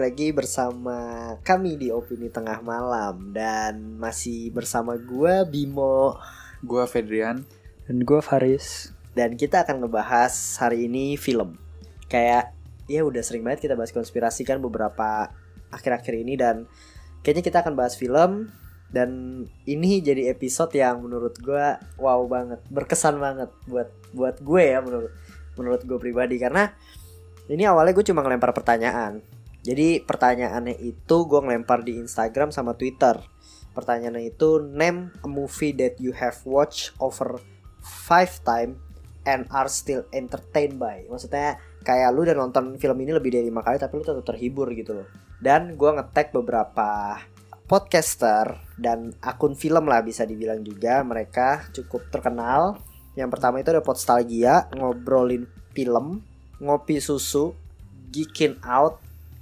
balik lagi bersama kami di Opini Tengah Malam. Dan masih bersama gua Bimo. Gua Fedrian. Dan gue Faris. Dan kita akan ngebahas hari ini film. Kayak ya udah sering banget kita bahas konspirasi kan beberapa akhir-akhir ini. Dan kayaknya kita akan bahas film. Dan ini jadi episode yang menurut gua wow banget, berkesan banget buat buat gue ya menurut menurut gue pribadi. Karena ini awalnya gue cuma ngelempar pertanyaan. Jadi pertanyaannya itu gue ngelempar di Instagram sama Twitter. Pertanyaannya itu name a movie that you have watched over five time and are still entertained by. Maksudnya kayak lu udah nonton film ini lebih dari lima kali tapi lu tetap terhibur gitu loh. Dan gue ngetek beberapa podcaster dan akun film lah bisa dibilang juga mereka cukup terkenal. Yang pertama itu ada Podstalgia ngobrolin film, ngopi susu, geekin out.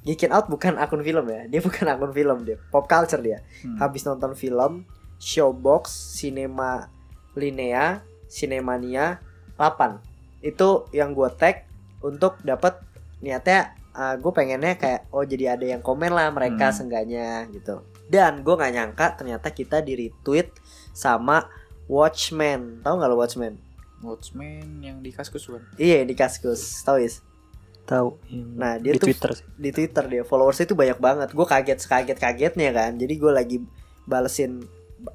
Geekin out bukan akun film ya, dia bukan akun film dia, pop culture dia. Hmm. Habis nonton film, Showbox, Cinema Linea, Cinemania 8. Itu yang gue tag untuk dapat niatnya gue pengennya kayak oh jadi ada yang komen lah mereka Hmm. seenggaknya gitu. Dan gue nggak nyangka ternyata kita di retweet sama Watchmen. Tahu nggak lo Watchmen? Watchmen yang di Kaskus bukan? Iya di Kaskus, tahu is? Tahu Nah, dia Di tuh- Twitter sih di Twitter dia followersnya itu banyak banget. Gue kaget sekaget kagetnya kan. Jadi gue lagi balesin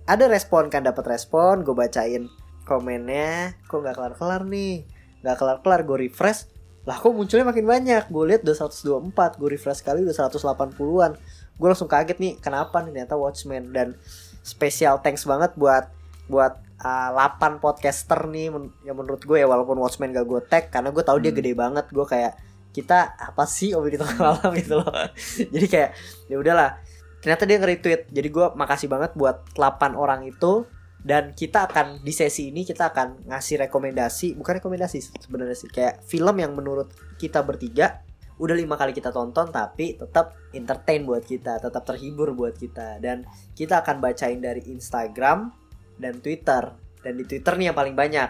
ada respon kan dapat respon. Gue bacain komennya. Kok nggak kelar kelar nih? Nggak kelar kelar. Gue refresh. Lah kok munculnya makin banyak. Gue lihat udah 124. Gue refresh kali udah 180-an. Gue langsung kaget nih. Kenapa nih ternyata Watchmen dan spesial thanks banget buat buat uh, 8 podcaster nih men- yang menurut gue ya walaupun Watchmen gak gue tag karena gue tahu dia Hmm. gede banget gue kayak kita apa sih Obi tengah malam gitu loh. Jadi kayak ya udahlah. Ternyata dia nge-retweet. Jadi gue makasih banget buat 8 orang itu. Dan kita akan di sesi ini kita akan ngasih rekomendasi. Bukan rekomendasi sebenarnya sih. Kayak film yang menurut kita bertiga udah lima kali kita tonton tapi tetap entertain buat kita. Tetap terhibur buat kita. Dan kita akan bacain dari Instagram dan Twitter. Dan di Twitter nih yang paling banyak.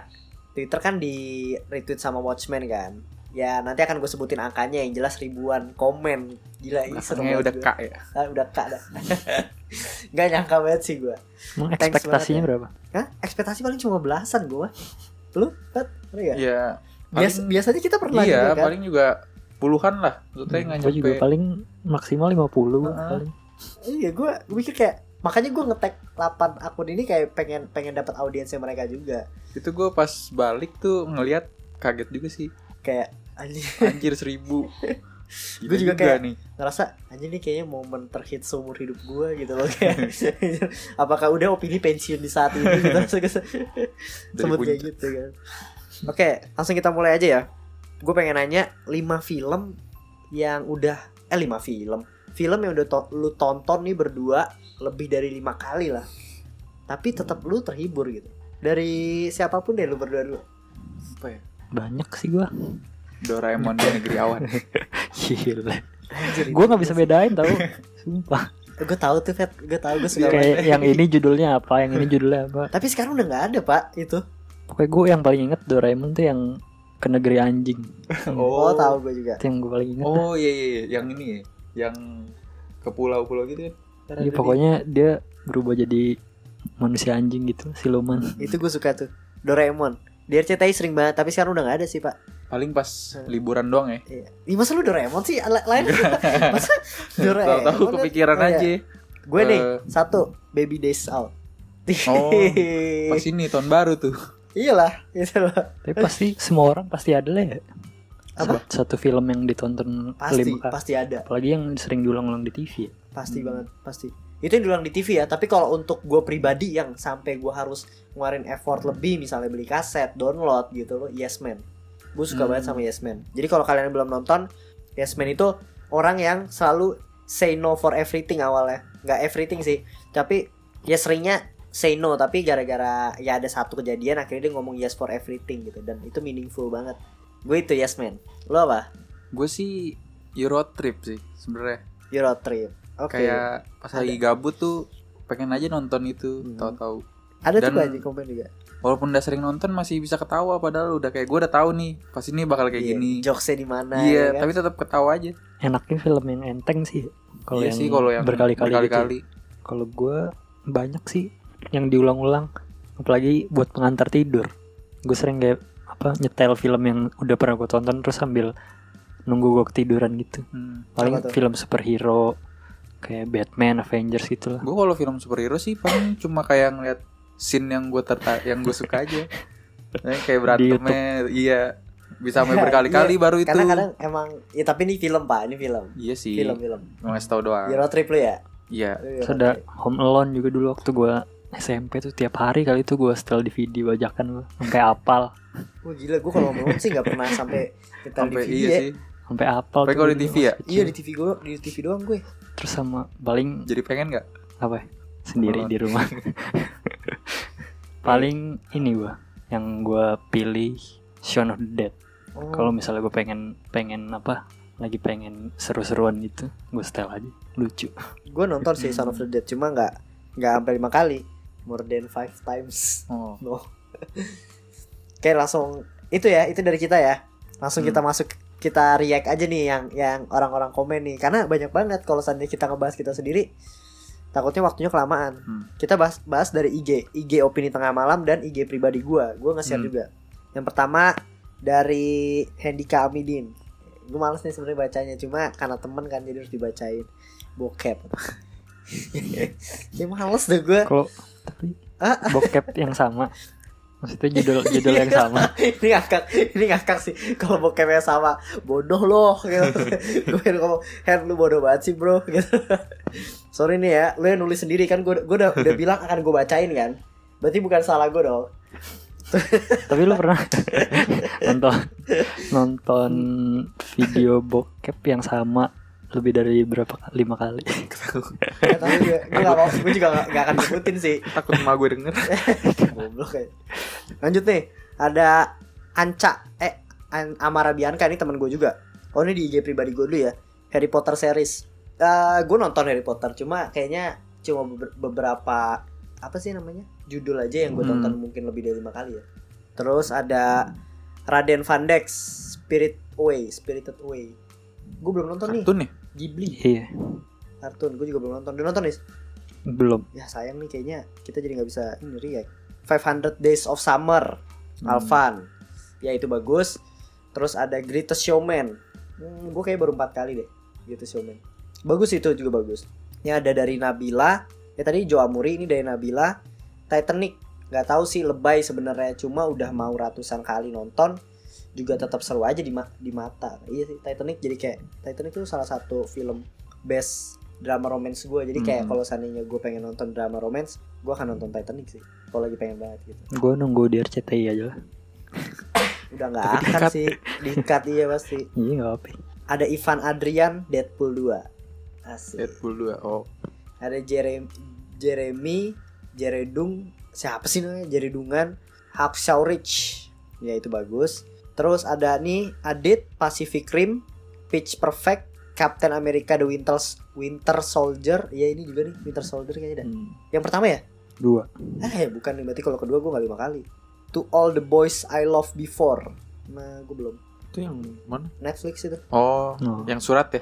Twitter kan di retweet sama Watchmen kan ya nanti akan gue sebutin angkanya yang jelas ribuan komen gila ini seru udah kak ya. Ah, udah kak dah nggak nyangka banget sih gue Emang Thanks ekspektasinya banget berapa? Hah? ekspektasi paling cuma belasan gue lu Pat? Ada nggak? Iya. Bias- paling- biasanya kita pernah Iya, juga kan paling juga puluhan lah. Maksudnya nggak Gue juga nyampe. paling maksimal 50 Heeh. paling. iya gue gue mikir kayak makanya gue ngetek 8 akun ini kayak pengen pengen dapat audiensnya mereka juga Itu gue pas balik tuh ngelihat kaget juga sih. kayak anjing Anjir seribu. Gua Gila juga kayak- nih. ngerasa anjing ini kayaknya momen terhit seumur hidup gue gitu loh kayak. Apakah udah opini pensiun di saat ini gitu. Sebut kayak gitu kan. oke langsung kita mulai aja ya. Gue pengen nanya 5 film yang udah eh 5 film. Film yang udah to- lu tonton nih berdua lebih dari lima kali lah. Tapi tetap lu terhibur gitu. Dari siapa pun deh lu berdua dulu. Apa ya? Banyak sih gue Doraemon di negeri awan. Gila. Gue gak bisa bedain tau. Sumpah. Gue tahu tuh Fet gue tahu gue suka Kayak yang ini judulnya apa? Yang ini judulnya apa? Tapi sekarang udah nggak ada pak itu. Pokoknya gue yang paling inget Doraemon tuh yang ke negeri anjing. Oh, tahu gue juga. Itu yang gue paling inget Oh iya iya, iya. yang ini ya. Yang ke pulau-pulau gitu. Ntar Iya pokoknya dia berubah jadi manusia anjing gitu siluman. Itu gue suka tuh. Doraemon. Di RCTI sering banget tapi sekarang udah nggak ada sih pak paling pas liburan doang ya. Iya. Ih, masa lu Doraemon sih La- lain masa Doraemon Tahu-tahu kan- kepikiran Oh, iya. aja. gue nih Eh. satu Baby Days Out Oh, Pas ini tahun baru tuh. iyalah itu lah Tapi pasti semua orang pasti ada lah ya Apa? Satu film yang ditonton pasti lima kali pasti ada Apalagi yang sering diulang-ulang di TV ya. pasti Hmm. banget pasti itu yang diulang di TV ya tapi kalau untuk gue pribadi yang sampai gue harus ngeluarin effort lebih misalnya beli kaset download gitu loh Yes Man gue suka Hmm. banget sama Yes Man. Jadi kalau kalian belum nonton Yes Man itu orang yang selalu say no for everything awalnya. Nggak everything sih tapi ya seringnya say no tapi gara-gara ya ada satu kejadian akhirnya dia ngomong yes for everything gitu dan itu meaningful banget. Gue itu yes man. Lo apa? Gue sih Euro trip sih sebenarnya. Euro trip. Oke. Kayak pas lagi gabut tuh pengen aja nonton itu, Hmm. tahu-tahu. ada tuh dan- gue di komen juga Walaupun udah sering nonton masih bisa ketawa padahal udah kayak gue udah tahu nih, pas ini bakal kayak Iya, gini. jokesnya di mana Iya, ya kan? tapi tetap ketawa aja. Enaknya film yang enteng sih. Kalau iya yang, sih kalau yang berkali-kali gitu. berkali-kali. Kalau gue banyak sih yang diulang-ulang. Apalagi buat pengantar tidur. Gue sering kayak apa nyetel film yang udah pernah gue tonton terus sambil nunggu gue ketiduran gitu. Hmm. Paling film superhero kayak Batman, Avengers gitu lah. Gue kalau film superhero sih paling cuma kayak ngeliat scene yang gue tertarik, yang gue suka aja. Nah, kayak berantemnya, iya bisa sampai berkali-kali Iya, baru itu. karena kadang emang ya tapi ini film pak ini film Iya sih. film film Cuma ngasih tau doang. Euro trip lu ya Iya. Ada Home Alone juga dulu waktu gue SMP tuh tiap hari kali itu gue setel DVD bajakan gue sampai apal Wah gila gue kalau ngomong sih nggak pernah sampai kita Sampai DVD iya ya. sih. sampai apal kalau di. TV ya, Iya di TV gue di TV doang gue. terus sama paling jadi pengen nggak? apa ya, sendiri Alone. di rumah paling ini gua yang gua pilih Shaun of the Dead Oh, kalau misalnya gue pengen pengen apa lagi pengen seru-seruan gitu gue setel aja lucu gue nonton sih Son of the Dead cuma nggak nggak sampai lima kali, more than five times. Oh. No. Kayak langsung itu ya itu dari kita ya. Langsung Hmm. kita masuk kita react aja nih yang yang orang-orang komen nih karena banyak banget kalau seandainya kita ngebahas kita sendiri takutnya waktunya kelamaan. Hmm. Kita bahas bahas dari IG, IG opini tengah malam dan IG pribadi gua. Gua nge-share Hmm. juga. Yang pertama dari Hendika Amidin. Gue males nih sebenarnya bacanya cuma karena temen kan jadi harus dibacain bokep. ya males deh gue. kalau tapi Ah. bokep yang sama maksudnya judul judul yang sama ini ngakak, ini ngakak sih. Kalau bokepnya sama, bodoh loh. Gitu. gue ngomong, Hen lu bodoh banget sih bro. Gitu. Sorry nih ya, lu yang nulis sendiri kan gue gue udah udah bilang akan gue bacain kan. Berarti bukan salah gue dong. tapi lu pernah nonton nonton video bokep yang sama lebih dari berapa kali lima kali Ya, gue, gue gak mau, gue juga gak, gak akan sebutin sih. Takut emak gue denger. Goblok kayak. Lanjut nih, ada Anca eh An Amara Bianca ini teman gue juga. Oh ini di IG pribadi gue dulu ya. Harry Potter series. Eh gue nonton Harry Potter cuma kayaknya cuma beber- beberapa apa sih namanya judul aja yang gue Hmm. tonton mungkin lebih dari lima kali ya. Terus ada Raden Van Dex Spirit Away Spirited Away. Gue belum nonton nih Kartun ya? Ghibli. Iya. Kartun. Gue juga belum nonton. Udah nonton nih? belum. Ya sayang nih kayaknya kita jadi nggak bisa ini react 500 Days of Summer Hmm. Alvan. Ya itu bagus. Terus ada Greatest Showman. Hmm, gue kayak baru empat kali deh Greatest Showman. Bagus itu juga bagus. Ini ada dari Nabila. Ya tadi Jo Amuri ini dari Nabila. Titanic. Nggak tahu sih lebay sebenarnya. Cuma udah mau ratusan kali nonton juga tetap seru aja di ma- di mata. Iya sih Titanic jadi kayak Titanic itu salah satu film best drama romance gue jadi kayak Hmm. kalau seandainya gue pengen nonton drama romance gue akan nonton Titanic sih. Kalau lagi pengen banget gitu. Gue nunggu di RCTI aja lah. Udah nggak akan sih. Dikat iya pasti. Iya nggak apa ada Ivan Adrian Deadpool 2 asik. Deadpool 2. Oh. ada Jeremy Jeremy Jeredung siapa sih namanya? Jeredungan Hacksaw Ridge ya itu bagus terus ada nih Adit Pacific Rim Pitch Perfect Captain America The Winter Winter Soldier. Ya ini juga nih Winter Soldier kayaknya dah Hmm. yang pertama ya? Dua. Eh bukan nih berarti kalau kedua gue nggak lima kali. To All the Boys I Love Before. Nah gue belum. Itu yang mana? Netflix itu. Oh, Oh. yang surat ya?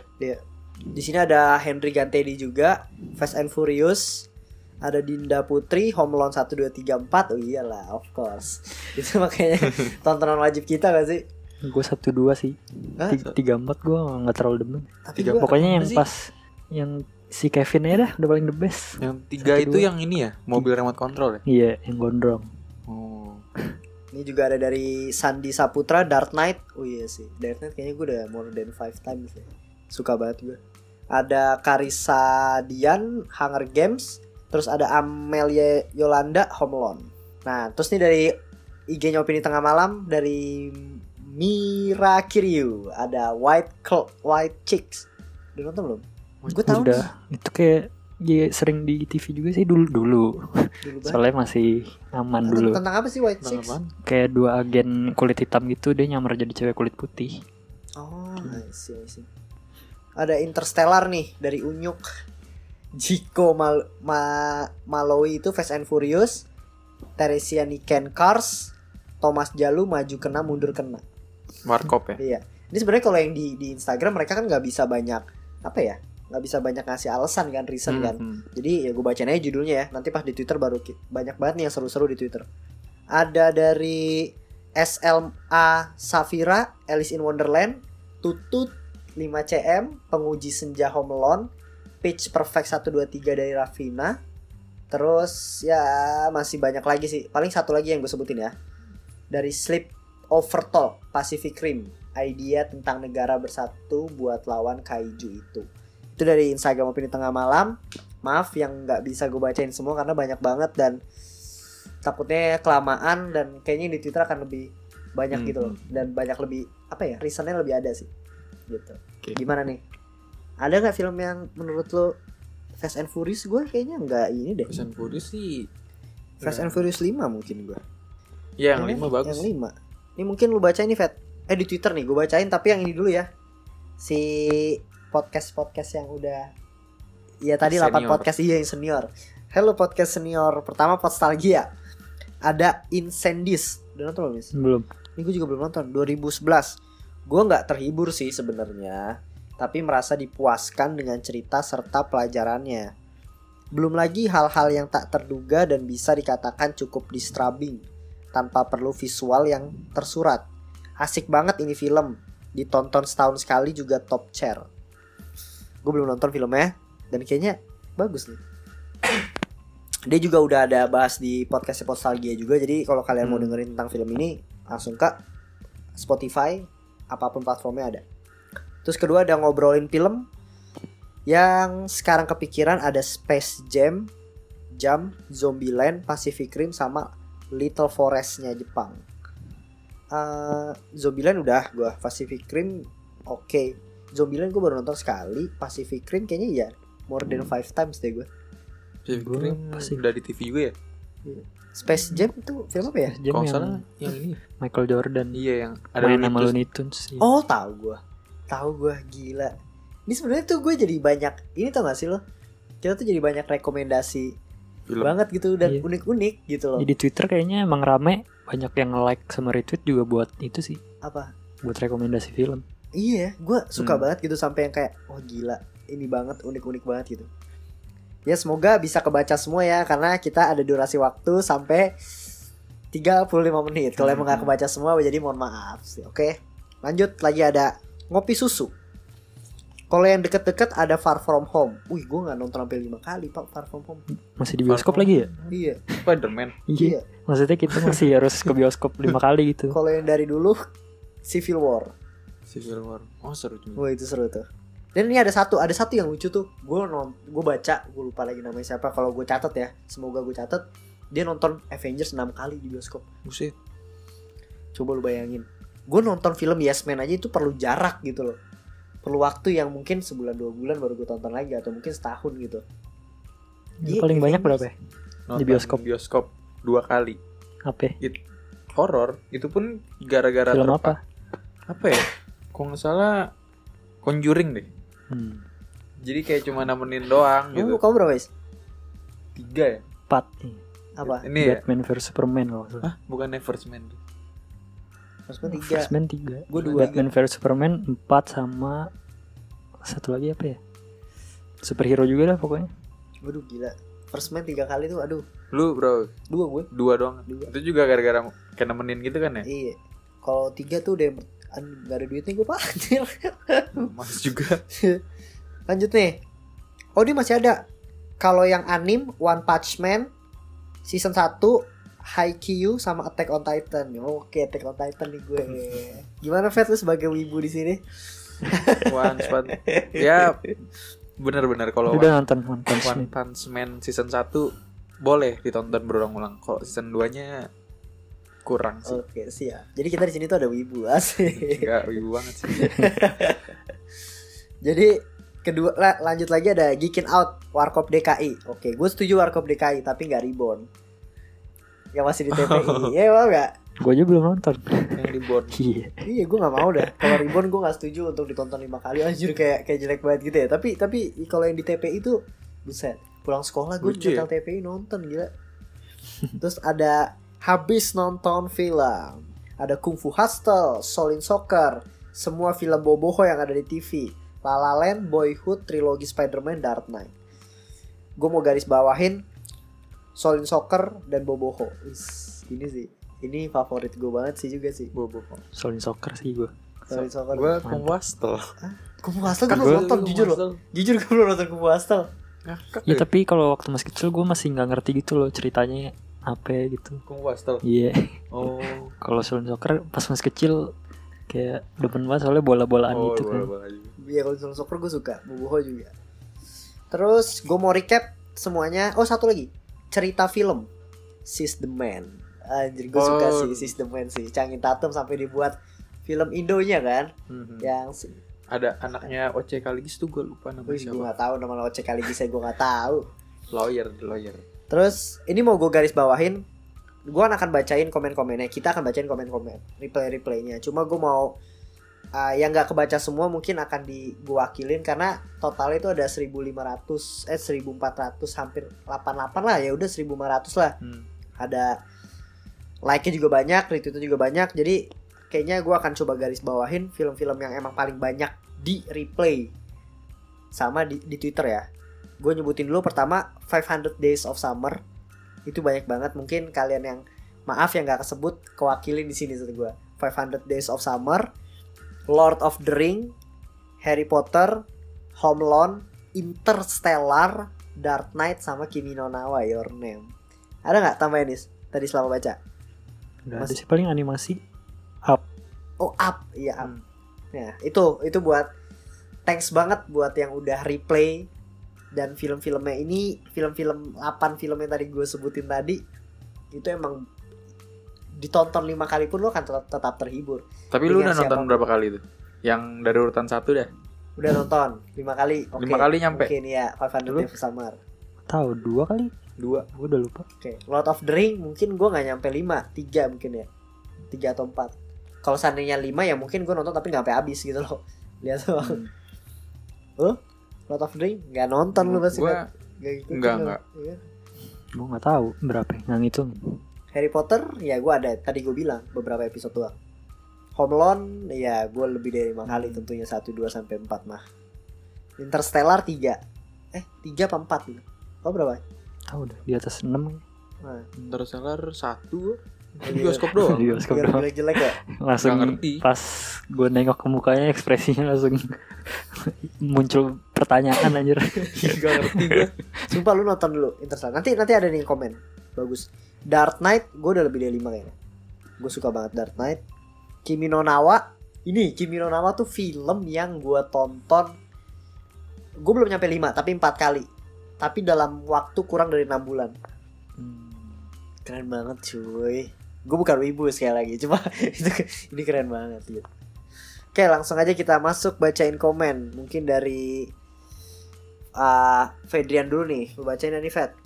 Di sini ada Henry Gantedi juga, Fast and Furious, ada Dinda Putri, Home Alone 1 2 3 4. Oh iyalah, of course. Itu makanya tontonan wajib kita gak sih? gue satu dua sih Hah? tiga, tiga empat gue nggak terlalu demen Tapi Tiga- gua pokoknya yang sih? pas yang si Kevin aja dah udah paling the best Yang tiga Satu, itu dua. yang ini ya? Mobil remote control ya? iya yang gondrong Oh. ini juga ada dari Sandi Saputra Dark Knight. Oh iya sih, Dark Knight kayaknya gue udah more than 5 times ya. Suka banget gue. Ada Karisa Dian Hunger Games, terus ada Amelia Yolanda Home Alone. Nah, terus nih dari IG-nya opini tengah malam dari Mira Kiryu ada White Cl- White Chicks. Udah nonton belum? Gue tahu udah itu kayak ya sering di TV juga sih dulu dulu dulu banget. soalnya masih aman Tentang- dulu Tentang apa sih White Tentang Chicks? kayak dua agen kulit hitam gitu dia nyamar jadi cewek kulit putih Oh, I see, I see. Ada Interstellar nih dari Unyuk. Jiko Mal Ma Malawi itu Fast and Furious. Teresia Niken Cars. Thomas Jalu maju kena mundur kena. Warkop ya Iya. Ini sebenarnya kalau yang di di Instagram mereka kan nggak bisa banyak apa ya? nggak bisa banyak ngasih alasan kan, reason kan. Hmm. Jadi ya gue bacain aja judulnya ya. Nanti pas di Twitter baru banyak banget nih yang seru-seru di Twitter. Ada dari SLA Safira, Alice in Wonderland, Tutut 5CM, Penguji Senja Home Alone, Pitch Perfect 123 dari Rafina. Terus ya masih banyak lagi sih. Paling satu lagi yang gue sebutin ya. Dari Sleep Over Talk Pacific Rim. Idea tentang negara bersatu buat lawan kaiju itu. Itu dari Instagram Opini Tengah Malam. Maaf yang nggak bisa gue bacain semua karena banyak banget dan takutnya kelamaan dan kayaknya di Twitter akan lebih banyak Hmm. gitu loh dan banyak lebih apa ya reasonnya lebih ada sih gitu. Oke. Gimana nih? Ada nggak film yang menurut lo Fast and Furious gue kayaknya nggak ini deh. Fast and Furious sih Fast and Furious 5 mungkin gue. Ya yang lima bagus Yang 5. Ini mungkin lu baca ini Fat. Eh di Twitter nih gue bacain tapi yang ini dulu ya. Si podcast-podcast yang udah Ya tadi 8 Senior. podcast iya yang senior. Hello podcast senior. Pertama Postalgia. Ada Incendies. Udah nonton belum, belum Ini gue juga belum nonton 2011 Gue nggak terhibur sih sebenarnya Tapi merasa dipuaskan dengan cerita serta pelajarannya. Belum lagi hal-hal yang tak terduga dan bisa dikatakan cukup disturbing Tanpa perlu visual yang tersurat. Asik banget ini film. Ditonton setahun sekali juga top chair. Gue belum nonton filmnya Dan kayaknya bagus nih. Dia juga udah ada bahas di podcast Postalgia juga jadi kalau kalian mau Hmm. dengerin tentang film ini langsung ke Spotify apa pun platformnya ada terus kedua ada ngobrolin film yang sekarang kepikiran ada Space Jam Jam Zombieland Pacific Rim sama Little Forestnya Jepang. Eh, Zombieland udah gua. Pacific Rim oke. Zombieland gue baru nonton sekali. Pacific Rim kayaknya ya more than five times deh gue Pacific Gua Rim pasti- udah di TV juga ya? Space Jam itu film apa ya? Jam yang salah. yang ini. Michael Jordan. Iya yang ada main Looney sama Tunes. Looney Tunes. Iya. Oh tahu gue, tahu gue gila. Ini sebenarnya tuh gue jadi banyak, ini tau gak sih lo? Kita tuh jadi banyak rekomendasi film banget gitu dan Iya. unik-unik gitu loh. Ya, di Twitter kayaknya emang rame banyak yang like sama retweet juga buat itu sih Apa? buat rekomendasi film Iya, gue suka Hmm. banget gitu sampai yang kayak, wah gila, ini banget unik-unik banget gitu. Ya semoga bisa kebaca semua ya karena kita ada durasi waktu sampai 35 menit. Kalau emang gak Hmm. kebaca semua jadi mohon maaf sih. Oke. Lanjut lagi ada ngopi susu. Kalau yang deket-deket ada Far From Home. Wih, gue nggak nonton sampai lima kali pak Far From Home. masih di bioskop lagi ya Iya, Spiderman iya. maksudnya kita masih harus ke bioskop lima kali gitu Kalau yang dari dulu Civil War. Civil War oh seru juga Wah itu seru tuh. Dan ini ada satu, ada satu yang lucu tuh. Gue non, gue baca, gue lupa lagi namanya siapa. Kalau gue catat ya, semoga gue catat. Dia nonton Avengers 6 kali di bioskop. Buset Coba lu bayangin. Gue nonton film Yes Man aja itu perlu jarak gitu loh. Perlu waktu yang mungkin sebulan dua bulan baru gue tonton lagi atau mungkin setahun gitu. Iya, paling banyak Avengers. berapa ya Nonton bioskop. bioskop dua kali apa ya? horor itu pun gara-gara film terpa- apa apa ya kok nggak salah Conjuring deh hmm. jadi kayak cuma nemenin doang gitu Kamu, berapa guys? tiga ya empat Apa? ini ya Batman vs Superman kalau salah. Hah, bukan First Man Maksudnya tiga. First Man tiga Gue dua. Batman vs Superman empat sama satu lagi apa ya superhero juga dah pokoknya Waduh gila. First Man tiga kali tuh, aduh. lu bro Dua gue. dua doang Dua. itu juga gara-gara kayak nemenin gitu kan ya Iya. Kalau tiga tuh udah gak ada duitnya gue panggil. mas juga Lanjut nih. Oh ini masih ada. Kalau yang anim One Punch Man season 1 Haikyuu sama Attack on Titan. Oke, Attack on Titan nih gue. Gimana Fat lu sebagai wibu di sini? One Punch ya bener-bener kalau udah nonton One Punch One Man Punch Man season 1 boleh ditonton berulang-ulang kalau season 2 nya kurang sih Oke, siap. Jadi kita di sini tuh ada wibu asik. Enggak wibu banget sih Jadi kedua la- lanjut lagi ada Geekin Out Warkop DKI. Oke, gue setuju Warkop DKI tapi nggak Reborn. Yang masih di TPI. ya mau nggak? Gue aja belum nonton. Yang di board. Iya. Iya, gue nggak mau dah. Kalau Reborn gue nggak setuju untuk ditonton lima kali. Anjir kayak kayak jelek banget gitu ya. Tapi tapi kalau yang di TPI itu buset. Pulang sekolah gue Lucu ya? TPI nonton gila. Terus ada habis nonton film. Ada Kung Fu Hustle, Solin Soccer, semua film boboho yang ada di TV. La La Land, Boyhood, trilogi Spider-Man, Dark Knight. Gue mau garis bawahin Solin Soccer dan Boboho. Is, ini sih, ini favorit gue banget sih juga sih. Bobo. Solin soccer sih gue. Solin Soccer. Gue Kung Wastel. Kung Fu Hustle Kan gue belum nonton jujur loh. Jujur gue belum nonton Kung Fu Hustle. Ngakak Ya ya. tapi kalau waktu masih kecil gue masih nggak ngerti gitu loh ceritanya apa gitu. Kung Wastel. Iya. Oh. Kalau Solin soccer pas masih kecil kayak demen banget soalnya bola-bolaan Oh, gitu kan. bola-bola juga. Iya kalau Solin Soccer gue suka. Boboho juga. Terus gue mau recap semuanya. Oh satu lagi cerita film Sis the Man. Anjir gue suka Oh. sih Sis the Man sih. Changi Tatum sampai dibuat film Indonya kan. Mhm. Yang Ada anaknya Oce Kaligis tuh gue lupa namanya Wih, gue siapa. gak tahu nama Oce kali bisa gue gak tahu. Lawyer, lawyer. Terus ini mau gue garis bawahin, gue akan bacain komen-komennya. Kita akan bacain komen-komen, replay-replaynya. Cuma gue mau uh, yang nggak kebaca semua mungkin akan di gue wakilin karena totalnya itu ada 1500 eh 1400 hampir 88 lah ya udah 1500 lah. Hmm. Ada like-nya juga banyak, retweetnya juga banyak. Jadi kayaknya gue akan coba garis bawahin film-film yang emang paling banyak di replay sama di, di Twitter ya. Gue nyebutin dulu pertama 500 Days of Summer itu banyak banget mungkin kalian yang maaf yang gak kesebut kewakilin di sini satu gue 500 Days of Summer Lord of the Ring Harry Potter Home Alone Interstellar Dark Knight sama Kimi no Nawa Your Name. Ada nggak tambahin nis tadi selama baca. Udah ada sih paling animasi up. oh up. Iya up. Hmm. Nah, itu itu buat thanks banget buat yang udah replay dan film-filmnya. Ini film-film 8 film yang tadi gue sebutin tadi itu emang ditonton lima kali pun lo akan tetap, tetap terhibur. Tapi lu Dengan udah nonton berapa kali tuh? Yang dari urutan satu dah. Udah nonton lima kali. Oke. Lima kali nyampe? Mungkin ya 500 Lu? Days of Summer. Tahu dua kali? Dua. Gue udah lupa. Oke. Lord of the Ring mungkin gue nggak nyampe 5 tiga mungkin ya. tiga atau empat Kalau seandainya 5 ya mungkin gue nonton tapi nggak sampai habis gitu loh. Lihat tuh. Hmm. Lord of the Ring nggak nonton lu pasti. Gua Nggak lu. enggak. Iya. Gue nggak tahu berapa yang ngitung. Harry Potter ya gue ada tadi gue bilang beberapa episode doang. Home Alone ya gue lebih dari lima kali tentunya 1 2 sampai 4 mah. Interstellar 3. Eh 3 apa 4 gitu. Oh berapa? Tahu udah di atas 6 Nah, Interstellar satu. Iya. Di bioskop doang. Di bioskop doang. jelek-jelek ya. langsung Nggak ngerti. pas gue nengok ke mukanya ekspresinya langsung muncul pertanyaan anjir Gak ngerti gue. Sumpah lu nonton dulu Interstellar. Nanti nanti ada nih komen. Bagus. Dark Knight gue udah lebih dari 5 kayaknya. Gue suka banget Dark Knight. Kimi no Nawa. Ini Kimi no Nawa tuh film yang gue tonton. Gue belum nyampe 5 tapi 4 kali. Tapi dalam waktu kurang dari 6 bulan. Keren banget cuy. Gue bukan wibu sekali lagi. Cuma itu ini keren banget gitu. Oke langsung aja kita masuk bacain komen. Mungkin dari ah Fedrian dulu nih. Lu bacain nih Fed.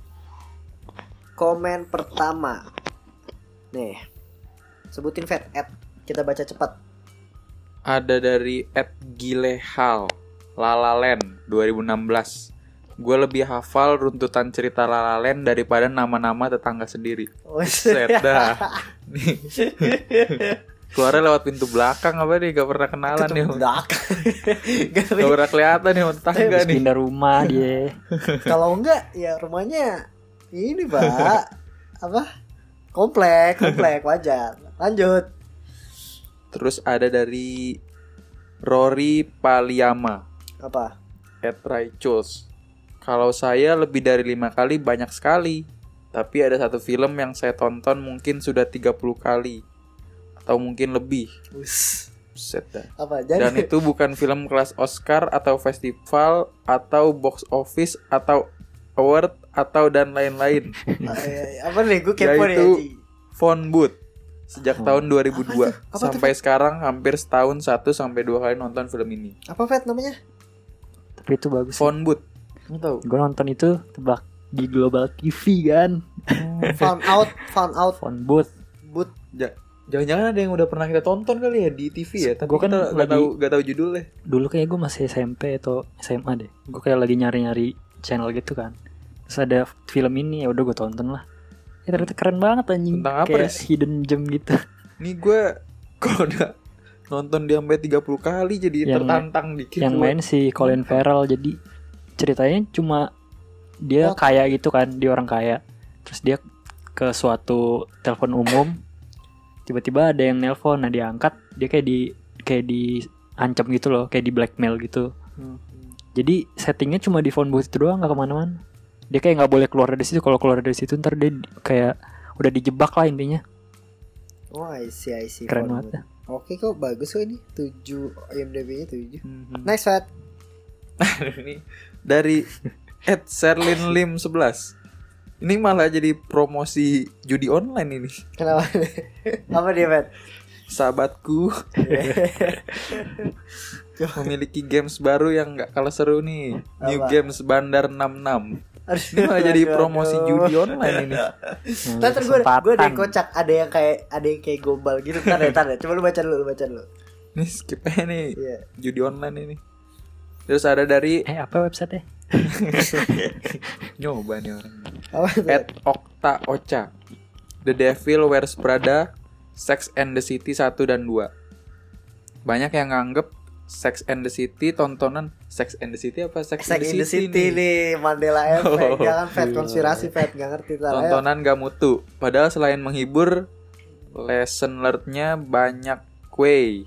Komen pertama. Nih. Sebutin Fed. Ed. Kita baca cepat. Ada dari Ed Gilehal Lalalen 2016 Gue lebih hafal runtutan cerita Lalalen daripada nama-nama tetangga sendiri Set dah Nih Keluarnya lewat pintu belakang apa nih Gak pernah kenalan nih Ketemu belakang. Gak Gak pernah kelihatan nih tetangga nih pindah rumah dia Kalau enggak ya rumahnya ini pak apa komplek komplek wajar. Lanjut. Terus ada dari Rory Paliama Apa? Ed Raichus Kalau saya lebih dari lima kali banyak sekali Tapi ada satu film yang saya tonton mungkin sudah 30 kali Atau mungkin lebih. Set dah. Apa? Jadi Dan itu bukan film kelas Oscar atau festival Atau box office atau award atau dan lain-lain apa nih? Gue kepo. Yaitu Haji. Phone Booth Sejak tahun 2002 Apa tuh? Apa tuh, Sampai sekarang hampir setahun satu sampai dua kali nonton film ini Apa Fed namanya? Tapi itu bagus. Phone booth. Lu tahu? Gue nonton itu tebak di Global TV kan. found out found out Phone booth. but Ja- Jangan-jangan ada yang udah pernah kita tonton kali ya di TV ya, tapi Gua kan kita nggak lagi- tahu nggak tahu judulnya. Dulu kayak gue masih SMP atau SMA deh. Gue kayak lagi nyari-nyari channel gitu kan. Terus ada film ini ya udah gue tonton lah. Ya ternyata keren banget anjing. Tentang apa, kayak hidden gem gitu. Nih gue kalau udah nonton dia sampai 30 kali jadi Yang- tertantang dikit. yang main si Colin Farrell jadi ceritanya cuma dia Oh. kaya gitu kan dia orang kaya terus dia ke suatu telepon umum tiba-tiba ada yang nelpon nah dia angkat dia kayak di kayak di ancam gitu loh kayak di blackmail gitu Hmm. jadi settingnya cuma di phone booth itu doang nggak ke mana-mana dia kayak nggak boleh keluar dari situ. Kalau keluar dari situ ntar dia di- kayak udah dijebak lah intinya. Oh I see I see. Keren banget. ya. Oke kok bagus kok ini. 7 IMDb nya 7 Mhm. next Fat. Ini dari Ed Serlin Lim 11 ini malah jadi promosi judi online ini. Kenapa? Apa dia Fat? Sahabatku memiliki games baru yang nggak kalah seru nih. New Apa? Games Bandar 66 Aduh, ini malah jadi promosi aduh. judi online ini. Nah, Ntar gue gue ada yang kocak ada yang kayak ada yang kayak gombal gitu. Ntar ya ntar ya coba lu baca dulu lu baca dulu. Nih skip aja nih. Iya. judi online ini. Terus ada dari eh apa websitenya? Nyoba nih orang? At Okta Ocha. The Devil Wears Prada Sex and the City 1 dan 2 Banyak yang nganggep Sex and the City tontonan Sex and the City apa? Sex, Sex in the City nih. Mandela Effect. Oh. jangan Fat konspirasi Fat gak ngerti ayo. Tontonan gak mutu. Padahal selain menghibur Lesson learned-nya banyak. Kue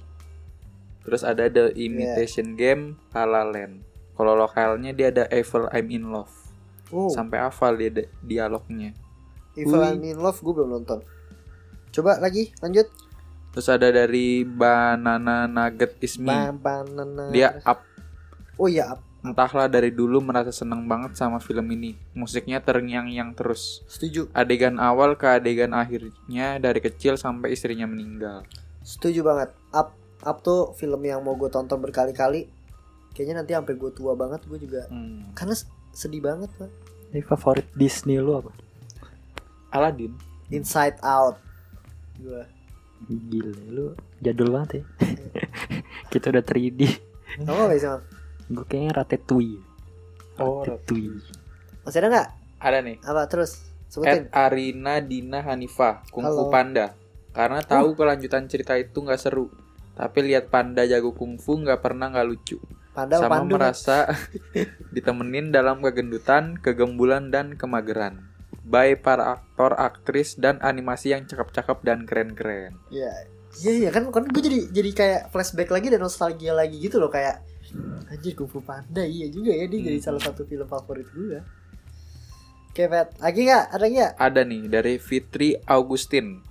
Terus ada The Imitation Game La La Land. Kalau lokalnya dia ada Evil I'm in Love. Oh, Sampai hafal dia di- dialognya. Evil Wih. I'm in Love gue belum nonton. Coba lagi lanjut Terus ada dari Banana Nugget Ismi Bam, banana. Dia up. Oh iya up. Entahlah dari dulu merasa seneng banget sama film ini. Musiknya terngiang-ngiang terus. Setuju. Adegan awal ke adegan akhirnya Dari kecil sampai istrinya meninggal. Setuju banget. Up up tuh film yang mau gue tonton berkali-kali. Kayaknya nanti sampai gue tua banget gue juga hmm. karena sedih banget pak. Ini favorit Disney lu apa? Aladdin. Inside Out. Gue Gila lu jadul banget ya. Kita udah 3D kamu apa? Gue kayaknya Ratatouille Oh, Ratatouille masih ada nggak? Ada nih. Apa terus? At sebutin Arina Dina Hanifa Kung Halo. Fu Panda. Karena tahu kelanjutan cerita itu nggak seru. Tapi lihat panda jago kungfu nggak pernah nggak lucu. Panda sama pandu? merasa ditemenin dalam kegendutan, kegembulan dan kemageran. By para aktor, aktris dan animasi yang cakep-cakep dan keren-keren. Iya, iya iya kan kan gue jadi jadi kayak flashback lagi dan nostalgia lagi gitu loh kayak anjir Kung Fu Panda iya juga ya dia jadi Hmm. salah satu film favorit gue. Oke, Fet. Lagi nggak? Ada nggak? Ada nih dari Fitri Augustin.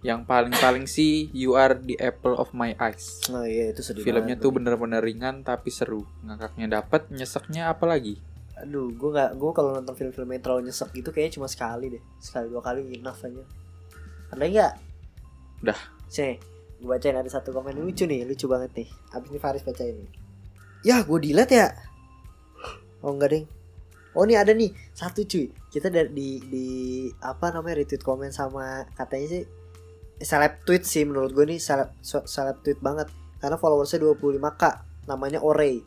Yang paling-paling sih You Are the Apple of My Eyes. Oh iya itu sedih Filmnya banget. tuh bener-bener ringan tapi seru. Ngakaknya dapet, nyeseknya apa lagi? Aduh, gue nggak gue kalau nonton film-film yang terlalu nyesek gitu kayaknya cuma sekali deh, sekali dua kali enough aja. Ada nggak? Udah. Sih, gue bacain ada satu komen lucu nih, lucu banget nih. Abis ini Faris bacain nih. Ya, gue delete ya. Oh enggak ding. Oh ini ada nih satu cuy. Kita dari di di apa namanya retweet komen sama katanya sih seleb tweet sih menurut gue nih seleb seleb tweet banget karena followersnya 25k namanya Orey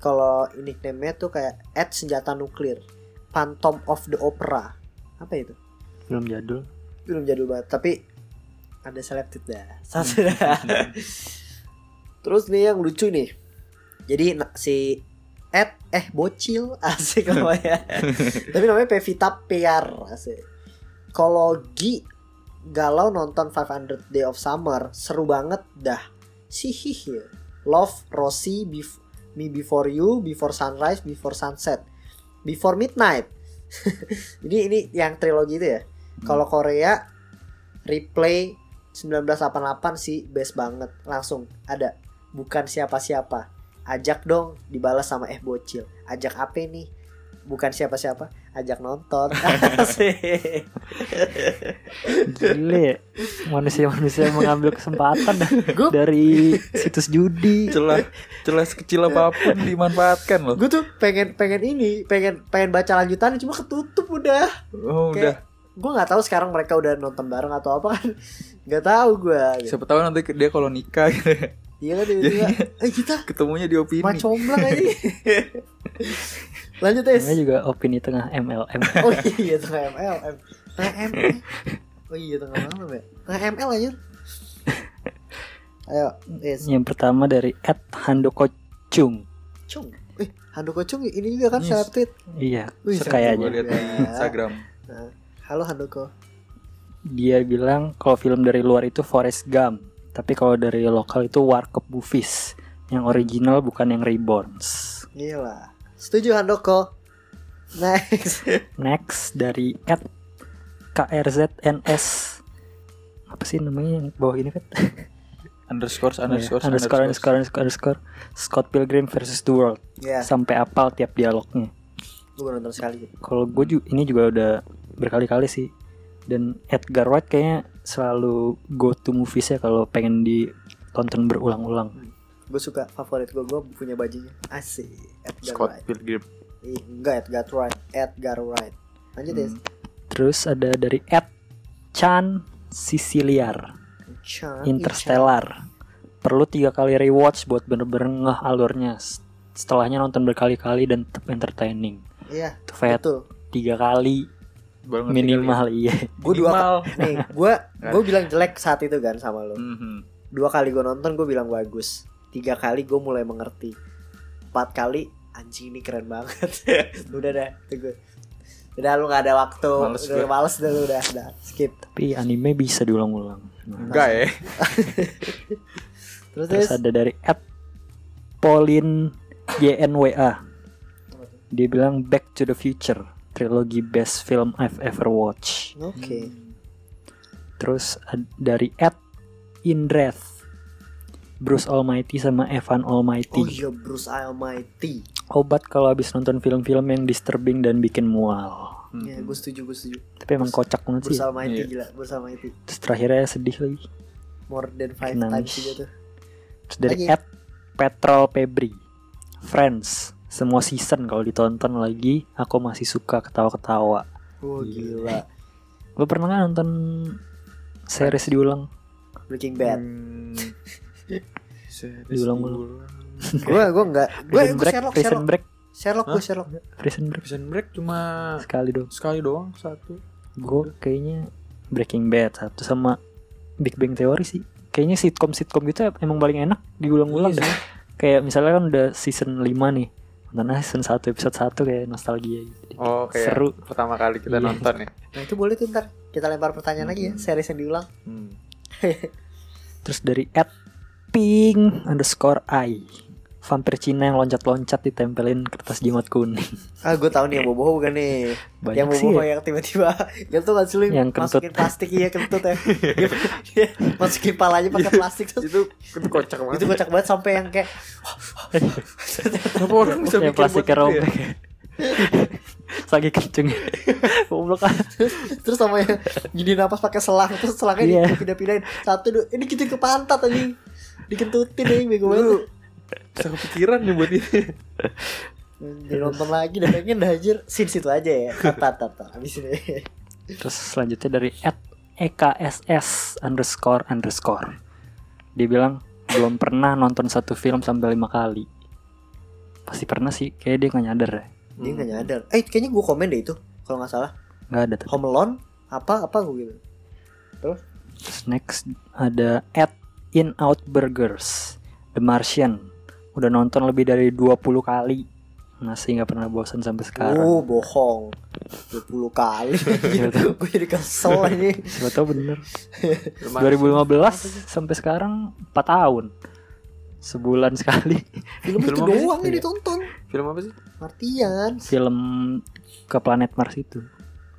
kalau nickname-nya tuh kayak at senjata nuklir. Phantom of the Opera. Apa itu? Film jadul. Belum jadul banget. Tapi ada seleb tweet dah. Satu dah. terus nih yang lucu nih. Jadi si Ed eh bocil. Asik namanya. Tapi namanya Pevita PR asik. Kalau Gi galau nonton 500 Day of Summer. Seru banget dah. Sihih ya. Love Rosie Bef- Me Before You Before Sunrise Before Sunset. Before Midnight. Ini ini yang trilogi itu ya. Kalau Korea replay 1988 sih best banget. Langsung ada bukan siapa-siapa. Ajak dong dibalas sama eh bocil. Ajak apa nih bukan siapa-siapa ajak nonton. Gile. Manusia-manusia mengambil kesempatan Gua- dari situs judi. celah celah sekecil apa pun dimanfaatkan loh gue tuh pengen pengen ini, pengen pengen baca lanjutannya cuma ketutup udah. oh udah Kayak gue nggak tahu sekarang mereka udah nonton bareng atau apa kan. Nggak tahu gue. siapa tahu nanti dia kalau nikah gitu ya. Iya kan tiba-tiba. Eh kita ketemunya di opini macomblang aja. Lanjut es. Namanya juga opini tengah MLM. Oh iya tengah MLM. Tengah ML. Oh iya tengah malam ya. Tengah ML aja. Ayo, es. Yang pertama dari Ed Handoko Chung. Cung. Eh, Handoko Cung ini juga kan Yes. tweet. Iya, Wih, gue sekayanya. lihat di Ya. Instagram Nah, halo Handoko. Dia bilang kalau film dari luar itu Forrest Gump, tapi kalau dari lokal itu Warkop Movies. Yang original bukan yang Reborns. Gila. Setuju Handoko. Next. Next dari Ed KRZNS. Apa sih namanya yang bawah ini kan? underscore underscore underscore underscore underscore underscore Scott Pilgrim versus the World. Ya, Sampai apal tiap dialognya. gue baru nonton sekali. Kalau gue ju- ini juga udah berkali-kali sih. Dan Edgar Wright kayaknya selalu go to movies ya kalau pengen ditonton berulang-ulang. Gue suka favorit gue, gue punya bajunya. Asik. Edgar Scott Wright. Pilgrim Ih, enggak Edgar Wright. Edgar Wright. Lanjut ya. Terus ada dari Ed Chan Siciliar Chan, Interstellar. Perlu tiga kali rewatch buat bener-bener ngeh alurnya. Setelahnya nonton berkali-kali dan tetap entertaining. Iya, Itu Fat betul. tiga kali baru minimal iya. Gue dua Minimal. nih, gue gue bilang jelek saat itu kan sama lo. kali. Mhm. Dua kali gue nonton gue bilang bagus. Tiga kali gue mulai mengerti. Empat kali anjing ini keren banget. udah dah, itu gue. Udah lu gak ada waktu. Males udah gue. males dah lu udah, udah skip. Tapi anime bisa diulang-ulang. Enggak ya Terus Terus terus. ada dari Ed Pauline YNWA. Dia bilang Back to the Future, trilogi best film I've ever watched. Oke. Terus ad- dari Ed Indreth, Bruce Almighty sama Evan Oh Almighty. iya Bruce Almighty. Obat kalau habis nonton film-film yang disturbing dan bikin mual. Mhm. Ya gue setuju gue setuju. Tapi emang kocak banget sih. Bruce Almighty Iya. gila. Bruce Almighty. Terus terakhirnya sedih lagi. More than five Nangis. times juga tuh. Terus dari. Ed Petrol Febri, Friends. Semua season kalau ditonton lagi, aku masih suka ketawa-ketawa. Oh gila. Lo pernah nggak nonton series diulang? Breaking Bad. Hmm. Series Diulang-ulang. Gue gue enggak. Gue gue Sherlock Prison Sherlock. Break, Sherlock gue Sherlock. Prison Break Prison Break cuma sekali dong. sekali doang satu Gue kayaknya Breaking Bad satu sama Big Bang Theory sih. Kayaknya sitcom sitcom gitu emang paling enak diulang-ulang Iya deh. Kayak misalnya kan udah season 5 nih. Nonton aja season 1 episode 1 kayak nostalgia gitu. oh kayak Seru. pertama kali kita Iya. nonton ya Nah itu boleh tuh ntar kita lempar pertanyaan lagi ya series yang diulang. Hmm. Terus dari at ping underscore i Vampir Cina yang loncat-loncat ditempelin kertas jimat kuning Ah gue tahu nih yang boboho bukan nih. Banyak yang boboho ya. yang tiba-tiba yang tuh nggak sih lu Yang kentut. masukin plastik iya kentut ya. Dia masukin palanya pakai plastik terus itu itu kocak banget itu kocak banget sampai yang kayak kenapa orang bisa Yang ya? robek Lagi kenceng Goblok terus sama yang gini napas pakai selang terus selangnya Iya. dipindah-pindahin satu dua ini gitu ke pantat anjing dikentutin nih bego banget. Lu bisa kepikiran nih buat ini. Dinonton lagi dan pengen dah anjir. Scene situ aja ya. Tata tata Abis ini. Terus selanjutnya dari at EKSS underscore underscore. Dia bilang belum pernah nonton satu film sampai lima kali. Pasti pernah sih Kayaknya dia gak nyadar ya. Dia gak nyadar. Eh kayaknya gue komen deh itu Kalau gak salah. Gak ada tuh Home Alone Apa apa gue gitu. Terus? Terus next ada at In Out Burgers The Martian. Udah nonton lebih dari 20 kali. Masih gak pernah bosan sampai sekarang. Oh bohong. 20 kali. Gue jadi kesel aja Siapa tau bener. 2015 sampai sekarang 4 tahun. Sebulan sekali. Film itu doang yang ditonton. Film apa sih? Martian. Film ke planet Mars itu.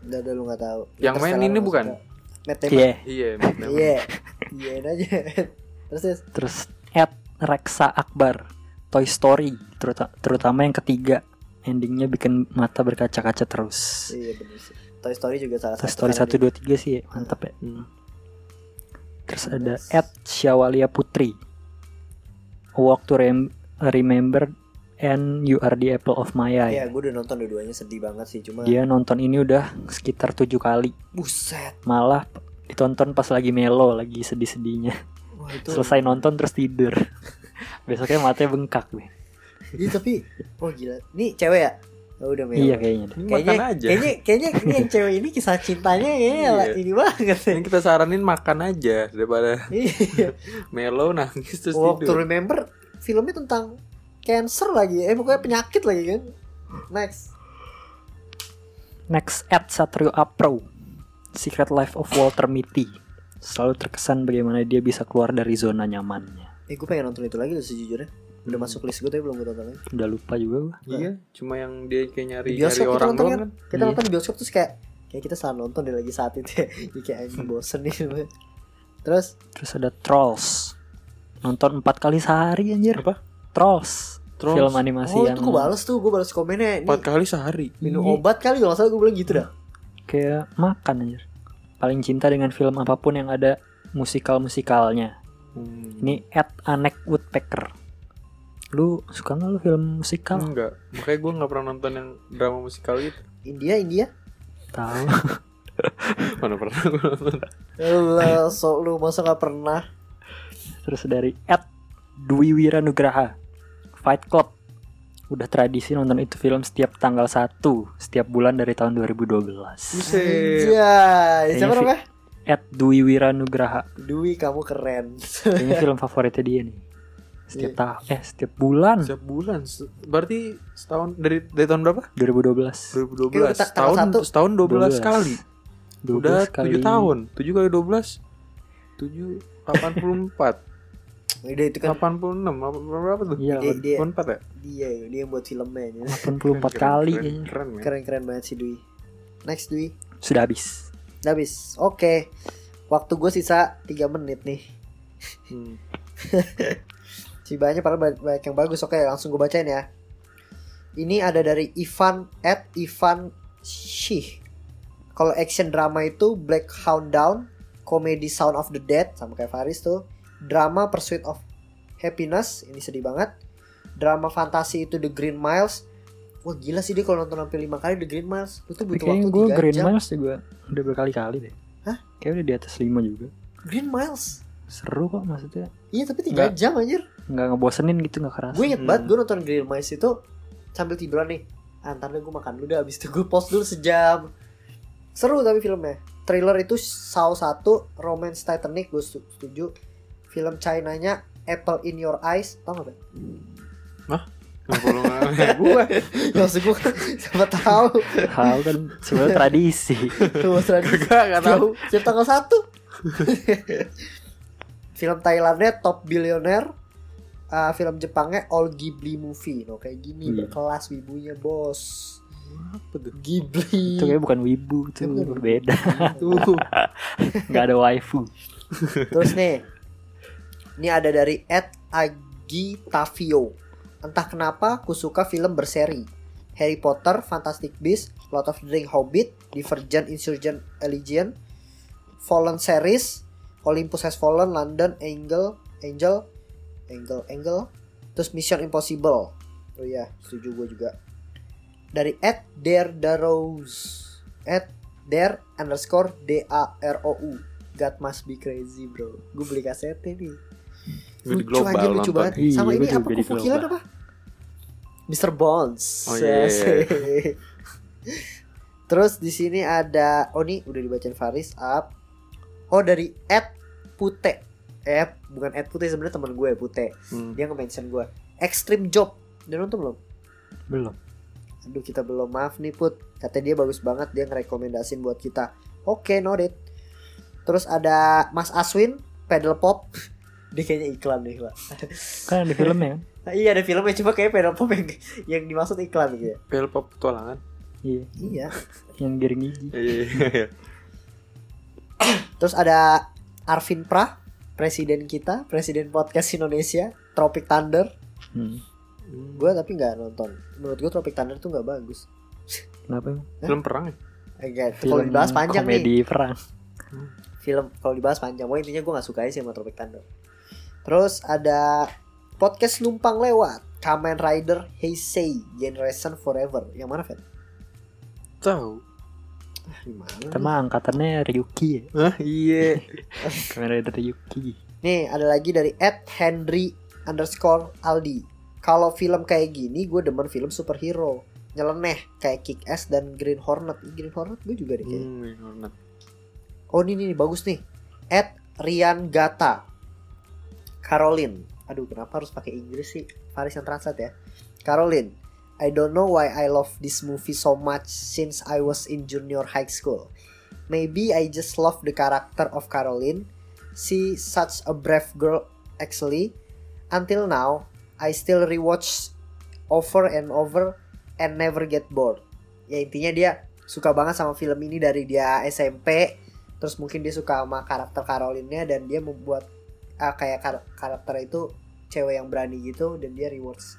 Udah udah lu gak tahu. Yang main ini bukan? Matt Damon. Iya. Iya Matt Damon. Iya. Iya aja Terus terus Terus at Reksa Akbar Toy Story teruta- Terutama yang ketiga endingnya bikin mata berkaca-kaca terus. Iya bener sih. Toy Story juga salah Toy satu. Story karena satu dua tiga sih ya, mantap ya. Hmm. Terus ada Ed Syawalia Putri. A Walk to Rem- Remember and You Are the Apple of My Eye. Iya, gue udah nonton dua-duanya sedih banget sih. Cuma Dia nonton ini udah sekitar tujuh kali. buset. Malah ditonton pas lagi melo, lagi sedih-sedihnya. Wah, itu Selesai nonton terus tidur. Besoknya matanya bengkak deh. Iya tapi wah gila. Ini cewek ya? Oh, udah melo. Iya kayaknya. deh. Ini Kayaknya, makan aja. kayaknya kayaknya ini yang cewek ini kisah cintanya kayaknya Iya. ini banget. Yang kita saranin makan aja daripada Iya. melo nangis terus Walk to tidur. Remember filmnya tentang cancer lagi. Eh pokoknya penyakit lagi kan. Next. Next Ed Satrio Apro. Secret Life of Walter Mitty. Selalu terkesan bagaimana dia bisa keluar dari zona nyamannya. Eh gue pengen nonton itu lagi loh sejujurnya. Udah masuk list gue tapi belum gue tonton lagi. Udah lupa juga gua. Iya, cuma yang dia kayak nyari Di nyari kita orang nonton doang kan. kan. Kita Iya. nonton di bioskop terus kayak kayak kita salah nonton deh lagi saat itu ya. Jadi kayak anjing bosen nih. Terus Terus ada Trolls. Nonton empat kali sehari anjir. Apa? Trolls. Trolls. Film animasi oh yang itu gue balas tuh gue balas komennya. Ini Empat kali sehari. minum Iya. obat kali kalau nggak salah gue bilang gitu dah. kayak makan anjir. Paling cinta dengan film apa pun yang ada musikal-musikalnya. Hmm. Ini Ed Anek Woodpecker. Lu suka nggak lu film musikal? Enggak, makanya gue nggak pernah nonton yang drama musikal gitu. India India. Tahu. Mana pernah gue nonton? Lah, sok lu masa nggak pernah? Terus dari Ed Dwi Wiranugraha Fight Club Udah tradisi nonton itu film setiap tanggal 1 Setiap bulan dari tahun 2012 Buset. Anjay, siapa namanya? Ed Dwi Wiranugraha Dwi kamu keren. Kayaknya film favoritnya dia nih Setiap tahun Eh setiap bulan Setiap bulan. Berarti setahun dari dari tahun berapa? 2012 2012. Kayak udah ta- tanggal Setahun setahun 12, kali. 12 Udah kali 7 tahun. 7 kali 12. 7 84. Udah itu kan 86 apa berapa tuh? Iya dia, dia, 84 ya? dia dia yang buat filmnya. ya. 84 kali Keren, kayaknya. keren. Keren-keren banget sih Dwi. Next Dwi. Sudah habis Udah habis. Oke. Waktu gue sisa 3 menit nih. Hmm. Si banyak padahal banyak, banyak yang bagus. Oke, langsung gue bacain ya. Ini ada dari Ivan at Ivan Shih. Kalau action drama itu Black Hound Down, komedi Sound of the Dead sama kayak Faris tuh. Drama Pursuit of Happiness, ini sedih banget. Drama fantasi itu The Green Miles. Wah gila sih dia kalau nonton sampai 5 kali The Green Miles. Lu tuh butuh kayaknya waktu gue 3 Green jam. Miles juga Udah berkali-kali deh Hah? Kayaknya udah di atas 5 juga Green Miles. Seru kok maksudnya Iya tapi 3 Nggak. jam anjir. nggak ngebosenin gitu nggak keras Gue inget Hmm. banget gue nonton Green Miles itu sambil tiduran nih. Ah, ntar gue makan dulu deh abis itu gue post dulu sejam. Seru tapi filmnya. Trailer itu Saw 1, Romance Titanic gue setuju. Film China-nya Apple in Your Eyes, tau gak Ben? Kenapa lu nggak gue? Ya maksud gue siapa tahu. Tahu kan sebenarnya tradisi Tuh Mas Raditya. Gak, gak tahu. Siap tanggal 1 Film Thailandnya Top Billionaire Ah, Film Jepangnya All Ghibli Movie No kayak gini Iya. berkelas wibunya bos Apa tuh? Ghibli itu kayak bukan wibu itu bukan beda Tuh. nggak ada waifu Terus nih Ini ada dari Ed Agi Tavio Entah kenapa aku suka film berseri Harry Potter, Fantastic Beasts, Lord of the Rings, Hobbit, Divergent, Insurgent, Allegiant, Fallen Series, Olympus Has Fallen, London, Angel, Angel, Angel, Angel, terus Mission Impossible. Oh iya, setuju gue juga. Dari Ed Dare Darrows, Ed Dare underscore D A R O U. God must be crazy bro. Gue beli kasetnya nih. Lucu global aja lucu nonton. banget. Iya, Sama gua ini apa kufukilan apa? Mr. Bones. Oh, iya, iya, Asik. Terus di sini ada oh nih udah dibacain Faris up. Oh dari Ed Pute. Eh bukan Ed Pute sebenarnya teman gue Pute. Hmm. Dia nge-mention gue. Extreme Job. Udah nonton belum? belum Aduh kita belum maaf nih Put Katanya dia bagus banget Dia ngerekomendasin buat kita Oke noted Terus ada Mas Aswin Pedal Pop Dia kayaknya iklan nih Pak kan ada filmnya kan Nah, Iya ada filmnya Cuma kayak Pedal Pop yang, yang dimaksud iklan gitu ya Pel pop petualangan. iya Iya yang giring gigi Iya, iya, iya. Terus ada Arvin Prah Presiden kita Presiden Podcast Indonesia Tropic Thunder hmm. Hmm. Gue tapi nggak nonton. Menurut gue Tropic Thunder tuh nggak bagus. Kenapa? emang? Film perang ya? Eh, nggak, kalau dibahas panjang nih. komedi perang. Film kalau dibahas panjang. Pokoknya intinya gue nggak suka aja sih sama Tropic Thunder. Terus ada podcast numpang lewat. Kamen Rider Heisei Generation Forever. Yang mana, Fet? Tahu. Ah, Gimana? Mah angkatannya Ryuki ya. Hah, iya. Kamera dari Ryuki. Nih ada lagi dari Ed Henry underscore Aldi. Kalau film kayak gini gue demen film superhero. Nyeleneh kayak Kick Ass dan Green Hornet. Green Hornet gue juga deh kayaknya. Hmm, Green Hornet. Oh ini nih bagus nih. Ed Rian Gata. Caroline. Aduh kenapa harus pakai Inggris sih? Faris yang translate ya. Caroline. I don't know why I love this movie so much since I was in junior high school. Maybe I just love the character of Caroline. She such a brave girl actually. Until now, I still rewatch over and over and never get bored. Ya intinya dia suka banget sama film ini dari dia SMP. Terus mungkin dia suka sama karakter Caroline-nya dan dia membuat ah, kayak kar- karakter itu cewek yang berani gitu dan dia rewards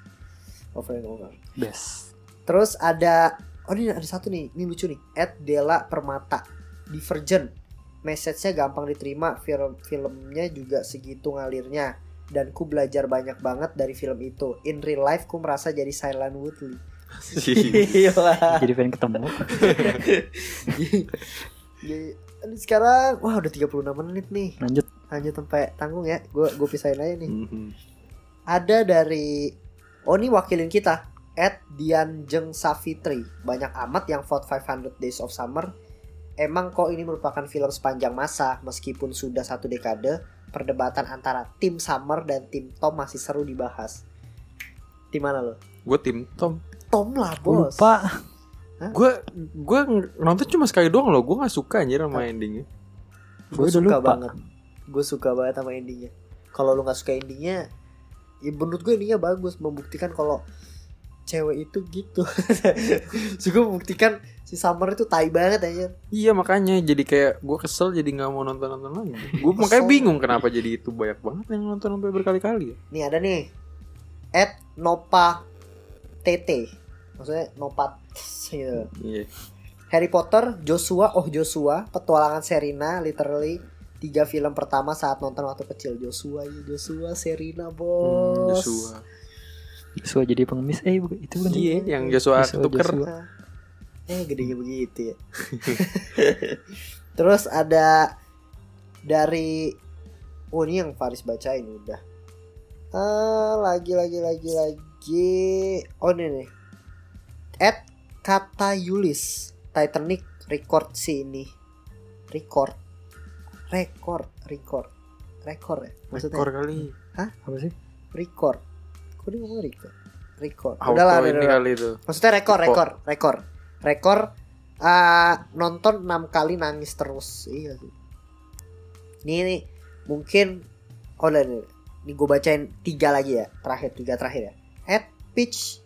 over and over. Best. Terus ada oh ini ada satu nih, ini lucu nih. Ed Della Permata. Divergent. Message-nya gampang diterima, film filmnya juga segitu ngalirnya dan ku belajar banyak banget dari film itu. In real life ku merasa jadi Silent Woodley. Gila. Jadi pengen ketemu. Jadi, sekarang wah udah 36 menit nih. Lanjut. Lanjut sampai tanggung ya. Gue gue pisahin aja nih. Mhm. ada dari oh ini wakilin kita at Dian Jeng Savitri banyak amat yang vote 500 Days of Summer emang kok ini merupakan film sepanjang masa meskipun sudah satu dekade perdebatan antara tim Summer dan tim Tom masih seru dibahas di mana lo Gue tim Tom. Tom lah bos Lupa. Gue gue nonton cuma sekali doang loh. Gue nggak suka anjir sama endingnya. gue suka lupa. banget gue suka banget sama endingnya kalau lu nggak suka endingnya ya menurut gue endingnya bagus membuktikan kalau cewek itu gitu juga membuktikan si Summer itu tai banget aja Iya makanya jadi kayak gue kesel jadi nggak mau nonton nonton lagi. Gue makanya bingung kenapa jadi itu banyak banget yang nonton sampai berkali-kali. ya. nih ada nih at Nopa TT maksudnya Nopa gitu. Iya. Harry Potter Joshua oh Joshua petualangan Serena literally tiga film pertama saat nonton waktu kecil Joshua ya Joshua Serena Hmm, bos Joshua. Joshua jadi pengemis. Eh bukan- itu bukan sih? Iya, yang Joshua Joshua, tuker. Joshua. Eh gedenya begitu ya. Terus ada dari oh ini yang Faris bacain udah. Ah, lagi lagi lagi lagi. Oh ini nih. At kata Yulis Titanic record sih ini. Record. Record, record. Record ya maksudnya. Rekor kali. Apa sih? Record. Kok dia ngomong record? Record. Auto Udahlah, ini udah, udah. kali itu. Maksudnya rekor, rekor, rekor, rekor. ah, nonton enam kali nangis terus. Iya sih. Ini nih mungkin oh udah nih. Ini gue bacain tiga lagi ya, terakhir tiga terakhir ya. At Pitch,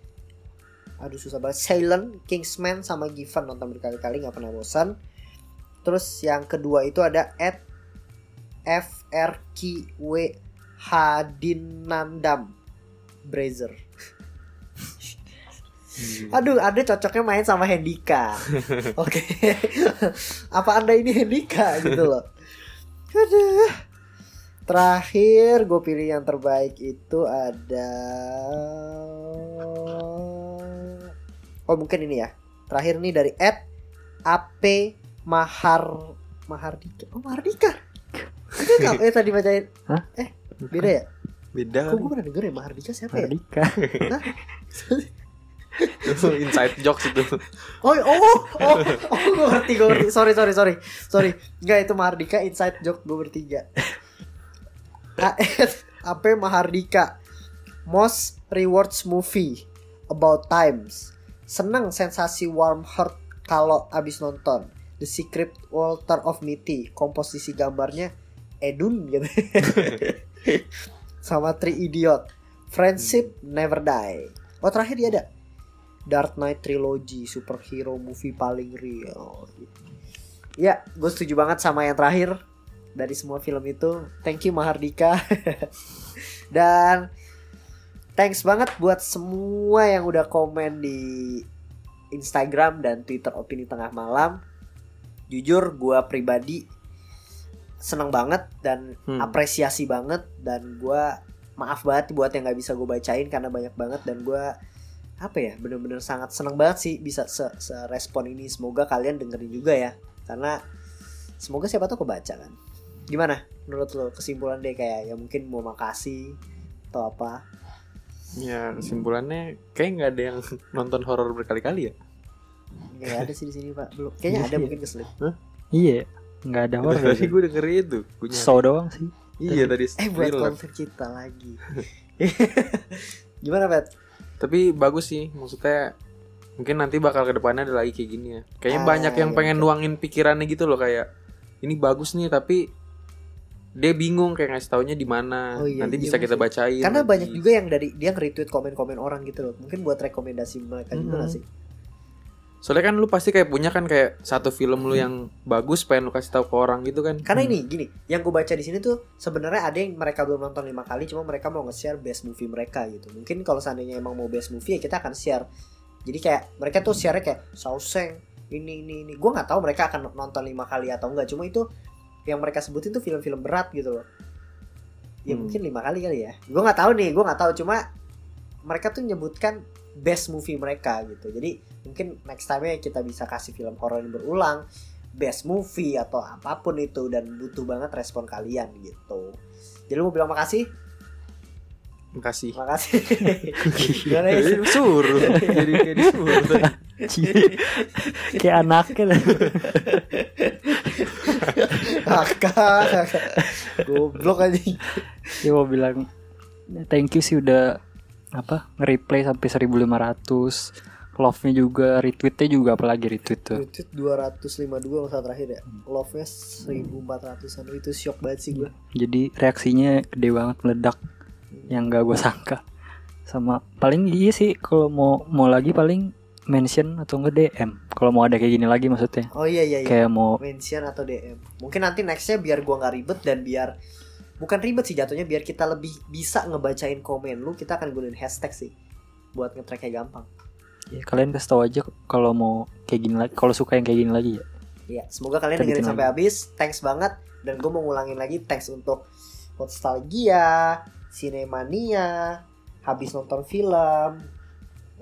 aduh susah banget. Silent, Kingsman sama Given nonton berkali-kali nggak pernah bosan. Terus yang kedua itu ada at FRQW Hadinandam Brazer. Aduh, Anda cocoknya main sama Hendika. Oke. Apa Anda ini Hendika gitu loh. Aduh. Terakhir gue pilih yang terbaik itu ada Oh, mungkin ini ya. Terakhir nih dari Ed AP Mahar Mahardika. Oh, Mahardika. Itu eh tadi bacain. Hah? Eh, beda ya? Beda. Kok gue pernah denger ya Mahardika siapa ya? Mardika. Inside jokes itu. Oh, oh, oh, oh, gue ngerti, gue ngerti. Sorry, sorry, sorry, sorry. Enggak itu Mahardika inside joke gue bertiga. AS AP Mahardika Most Rewards Movie About Times. Seneng sensasi warm heart kalau abis nonton. The Secret Walter of Mitty. Komposisi gambarnya Edun gitu. Sama Three Idiot. Friendship Never Die. Oh terakhir dia ada Dark Knight Trilogy superhero movie paling real. Ya, gue setuju banget sama yang terakhir dari semua film itu. Thank you Mahardika. Dan thanks banget buat semua yang udah komen di Instagram dan Twitter opini tengah malam. Jujur gue pribadi seneng banget dan Hmm. apresiasi banget dan gue maaf banget buat yang nggak bisa gue bacain karena banyak banget dan gue apa ya bener-bener sangat seneng banget sih bisa se, respon ini. Semoga kalian dengerin juga ya karena semoga siapa tahu kebaca kan. Gimana? Menurut lo kesimpulan deh kayak ya mungkin mau makasih atau apa? Ya kesimpulannya kayak nggak ada yang nonton horor berkali-kali ya. nggak ada sih di sini pak. Belum. Kayaknya ada Iya. mungkin keselip. Iya, nggak ada horor. Tadi gue denger itu. Gua nyari. So doang sih. Iya tadi. eh buat konten kita lagi gimana Pat? Tapi bagus sih, maksudnya mungkin nanti bakal ke depannya ada lagi kayak gini ya. Kayaknya Ah, banyak yang iya, pengen betul. nuangin pikirannya gitu loh kayak ini bagus nih tapi dia bingung kayak ngasih taunya di mana. Oh iya, nanti iya, bisa kita maksud- bacain. karena nanti. banyak juga yang dari dia nge-retweet komen-komen orang gitu loh mungkin buat rekomendasi mereka juga Mhm. nggak sih Soalnya kan lu pasti kayak punya kan kayak satu film lu yang bagus pengen lu kasih tahu ke orang gitu kan. karena Hmm. ini gini yang gue baca di sini tuh sebenarnya ada yang mereka belum nonton lima kali cuma mereka mau nge-share best movie mereka gitu. Mungkin kalau seandainya emang mau best movie ya kita akan share. Jadi kayak mereka tuh share kayak sauseng ini ini ini. Gue nggak tahu mereka akan nonton lima kali atau enggak cuma itu yang mereka sebutin tuh film-film berat gitu loh. Ya Hmm. mungkin lima kali kali ya. Gue nggak tahu nih gue nggak tahu. Cuma mereka tuh nyebutkan best movie mereka gitu. Jadi mungkin next time nya kita bisa kasih film horor yang berulang best movie atau apa pun itu dan butuh banget respon kalian gitu. Jadi lu mau bilang makasih? Makasih. makasih. Gimana ya? Jadi suruh. Jadi kayak disuruh. Kayak anaknya. Kakak goblok aja Dia mau bilang thank you sih udah apa? Nge-replay sampai 1500 love-nya juga retweetnya juga apalagi retweet tuh. Retweet 252 masa terakhir ya. Love nya 1400an itu shock banget sih gue jadi reaksinya gede banget meledak. Yang gak gue sangka. Sama paling iya sih kalau mau mau lagi paling mention atau enggak DM kalau mau ada kayak gini lagi maksudnya. Oh iya iya iya. Kayak mau mention atau DM mungkin nanti nextnya biar gua nggak ribet dan biar bukan ribet sih jatuhnya biar kita lebih bisa ngebacain komen lu kita akan gunain hashtag sih buat nge-tracknya gampang. Ya, kalian kasih tahu aja kalau mau kayak gini lagi kalau suka yang kayak gini lagi ya. Iya, semoga kalian dengerin sampai habis. Thanks banget. Dan gue mau ngulangin lagi thanks untuk Nostalgia, Cinemania, habis nonton film,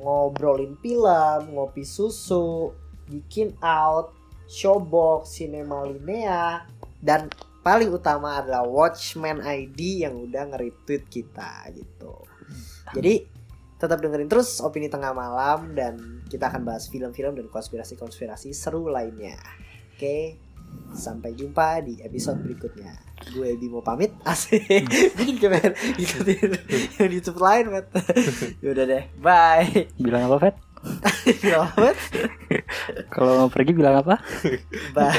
ngobrolin film, ngopi susu, bikin out, showbox, Cinema Linea, dan paling utama adalah Watchmen ID yang udah nge-retweet kita gitu. Jadi tetap dengerin terus opini tengah malam dan kita akan bahas film-film dan konspirasi-konspirasi seru lainnya. Oke, sampai jumpa di episode berikutnya. Gue Bimo pamit. Asik. Bikin kemen ikutin yang di YouTube lain, Mat. Yaudah deh. Bye. bilang apa Fet Bilang apa, kalau mau pergi bilang apa Bye.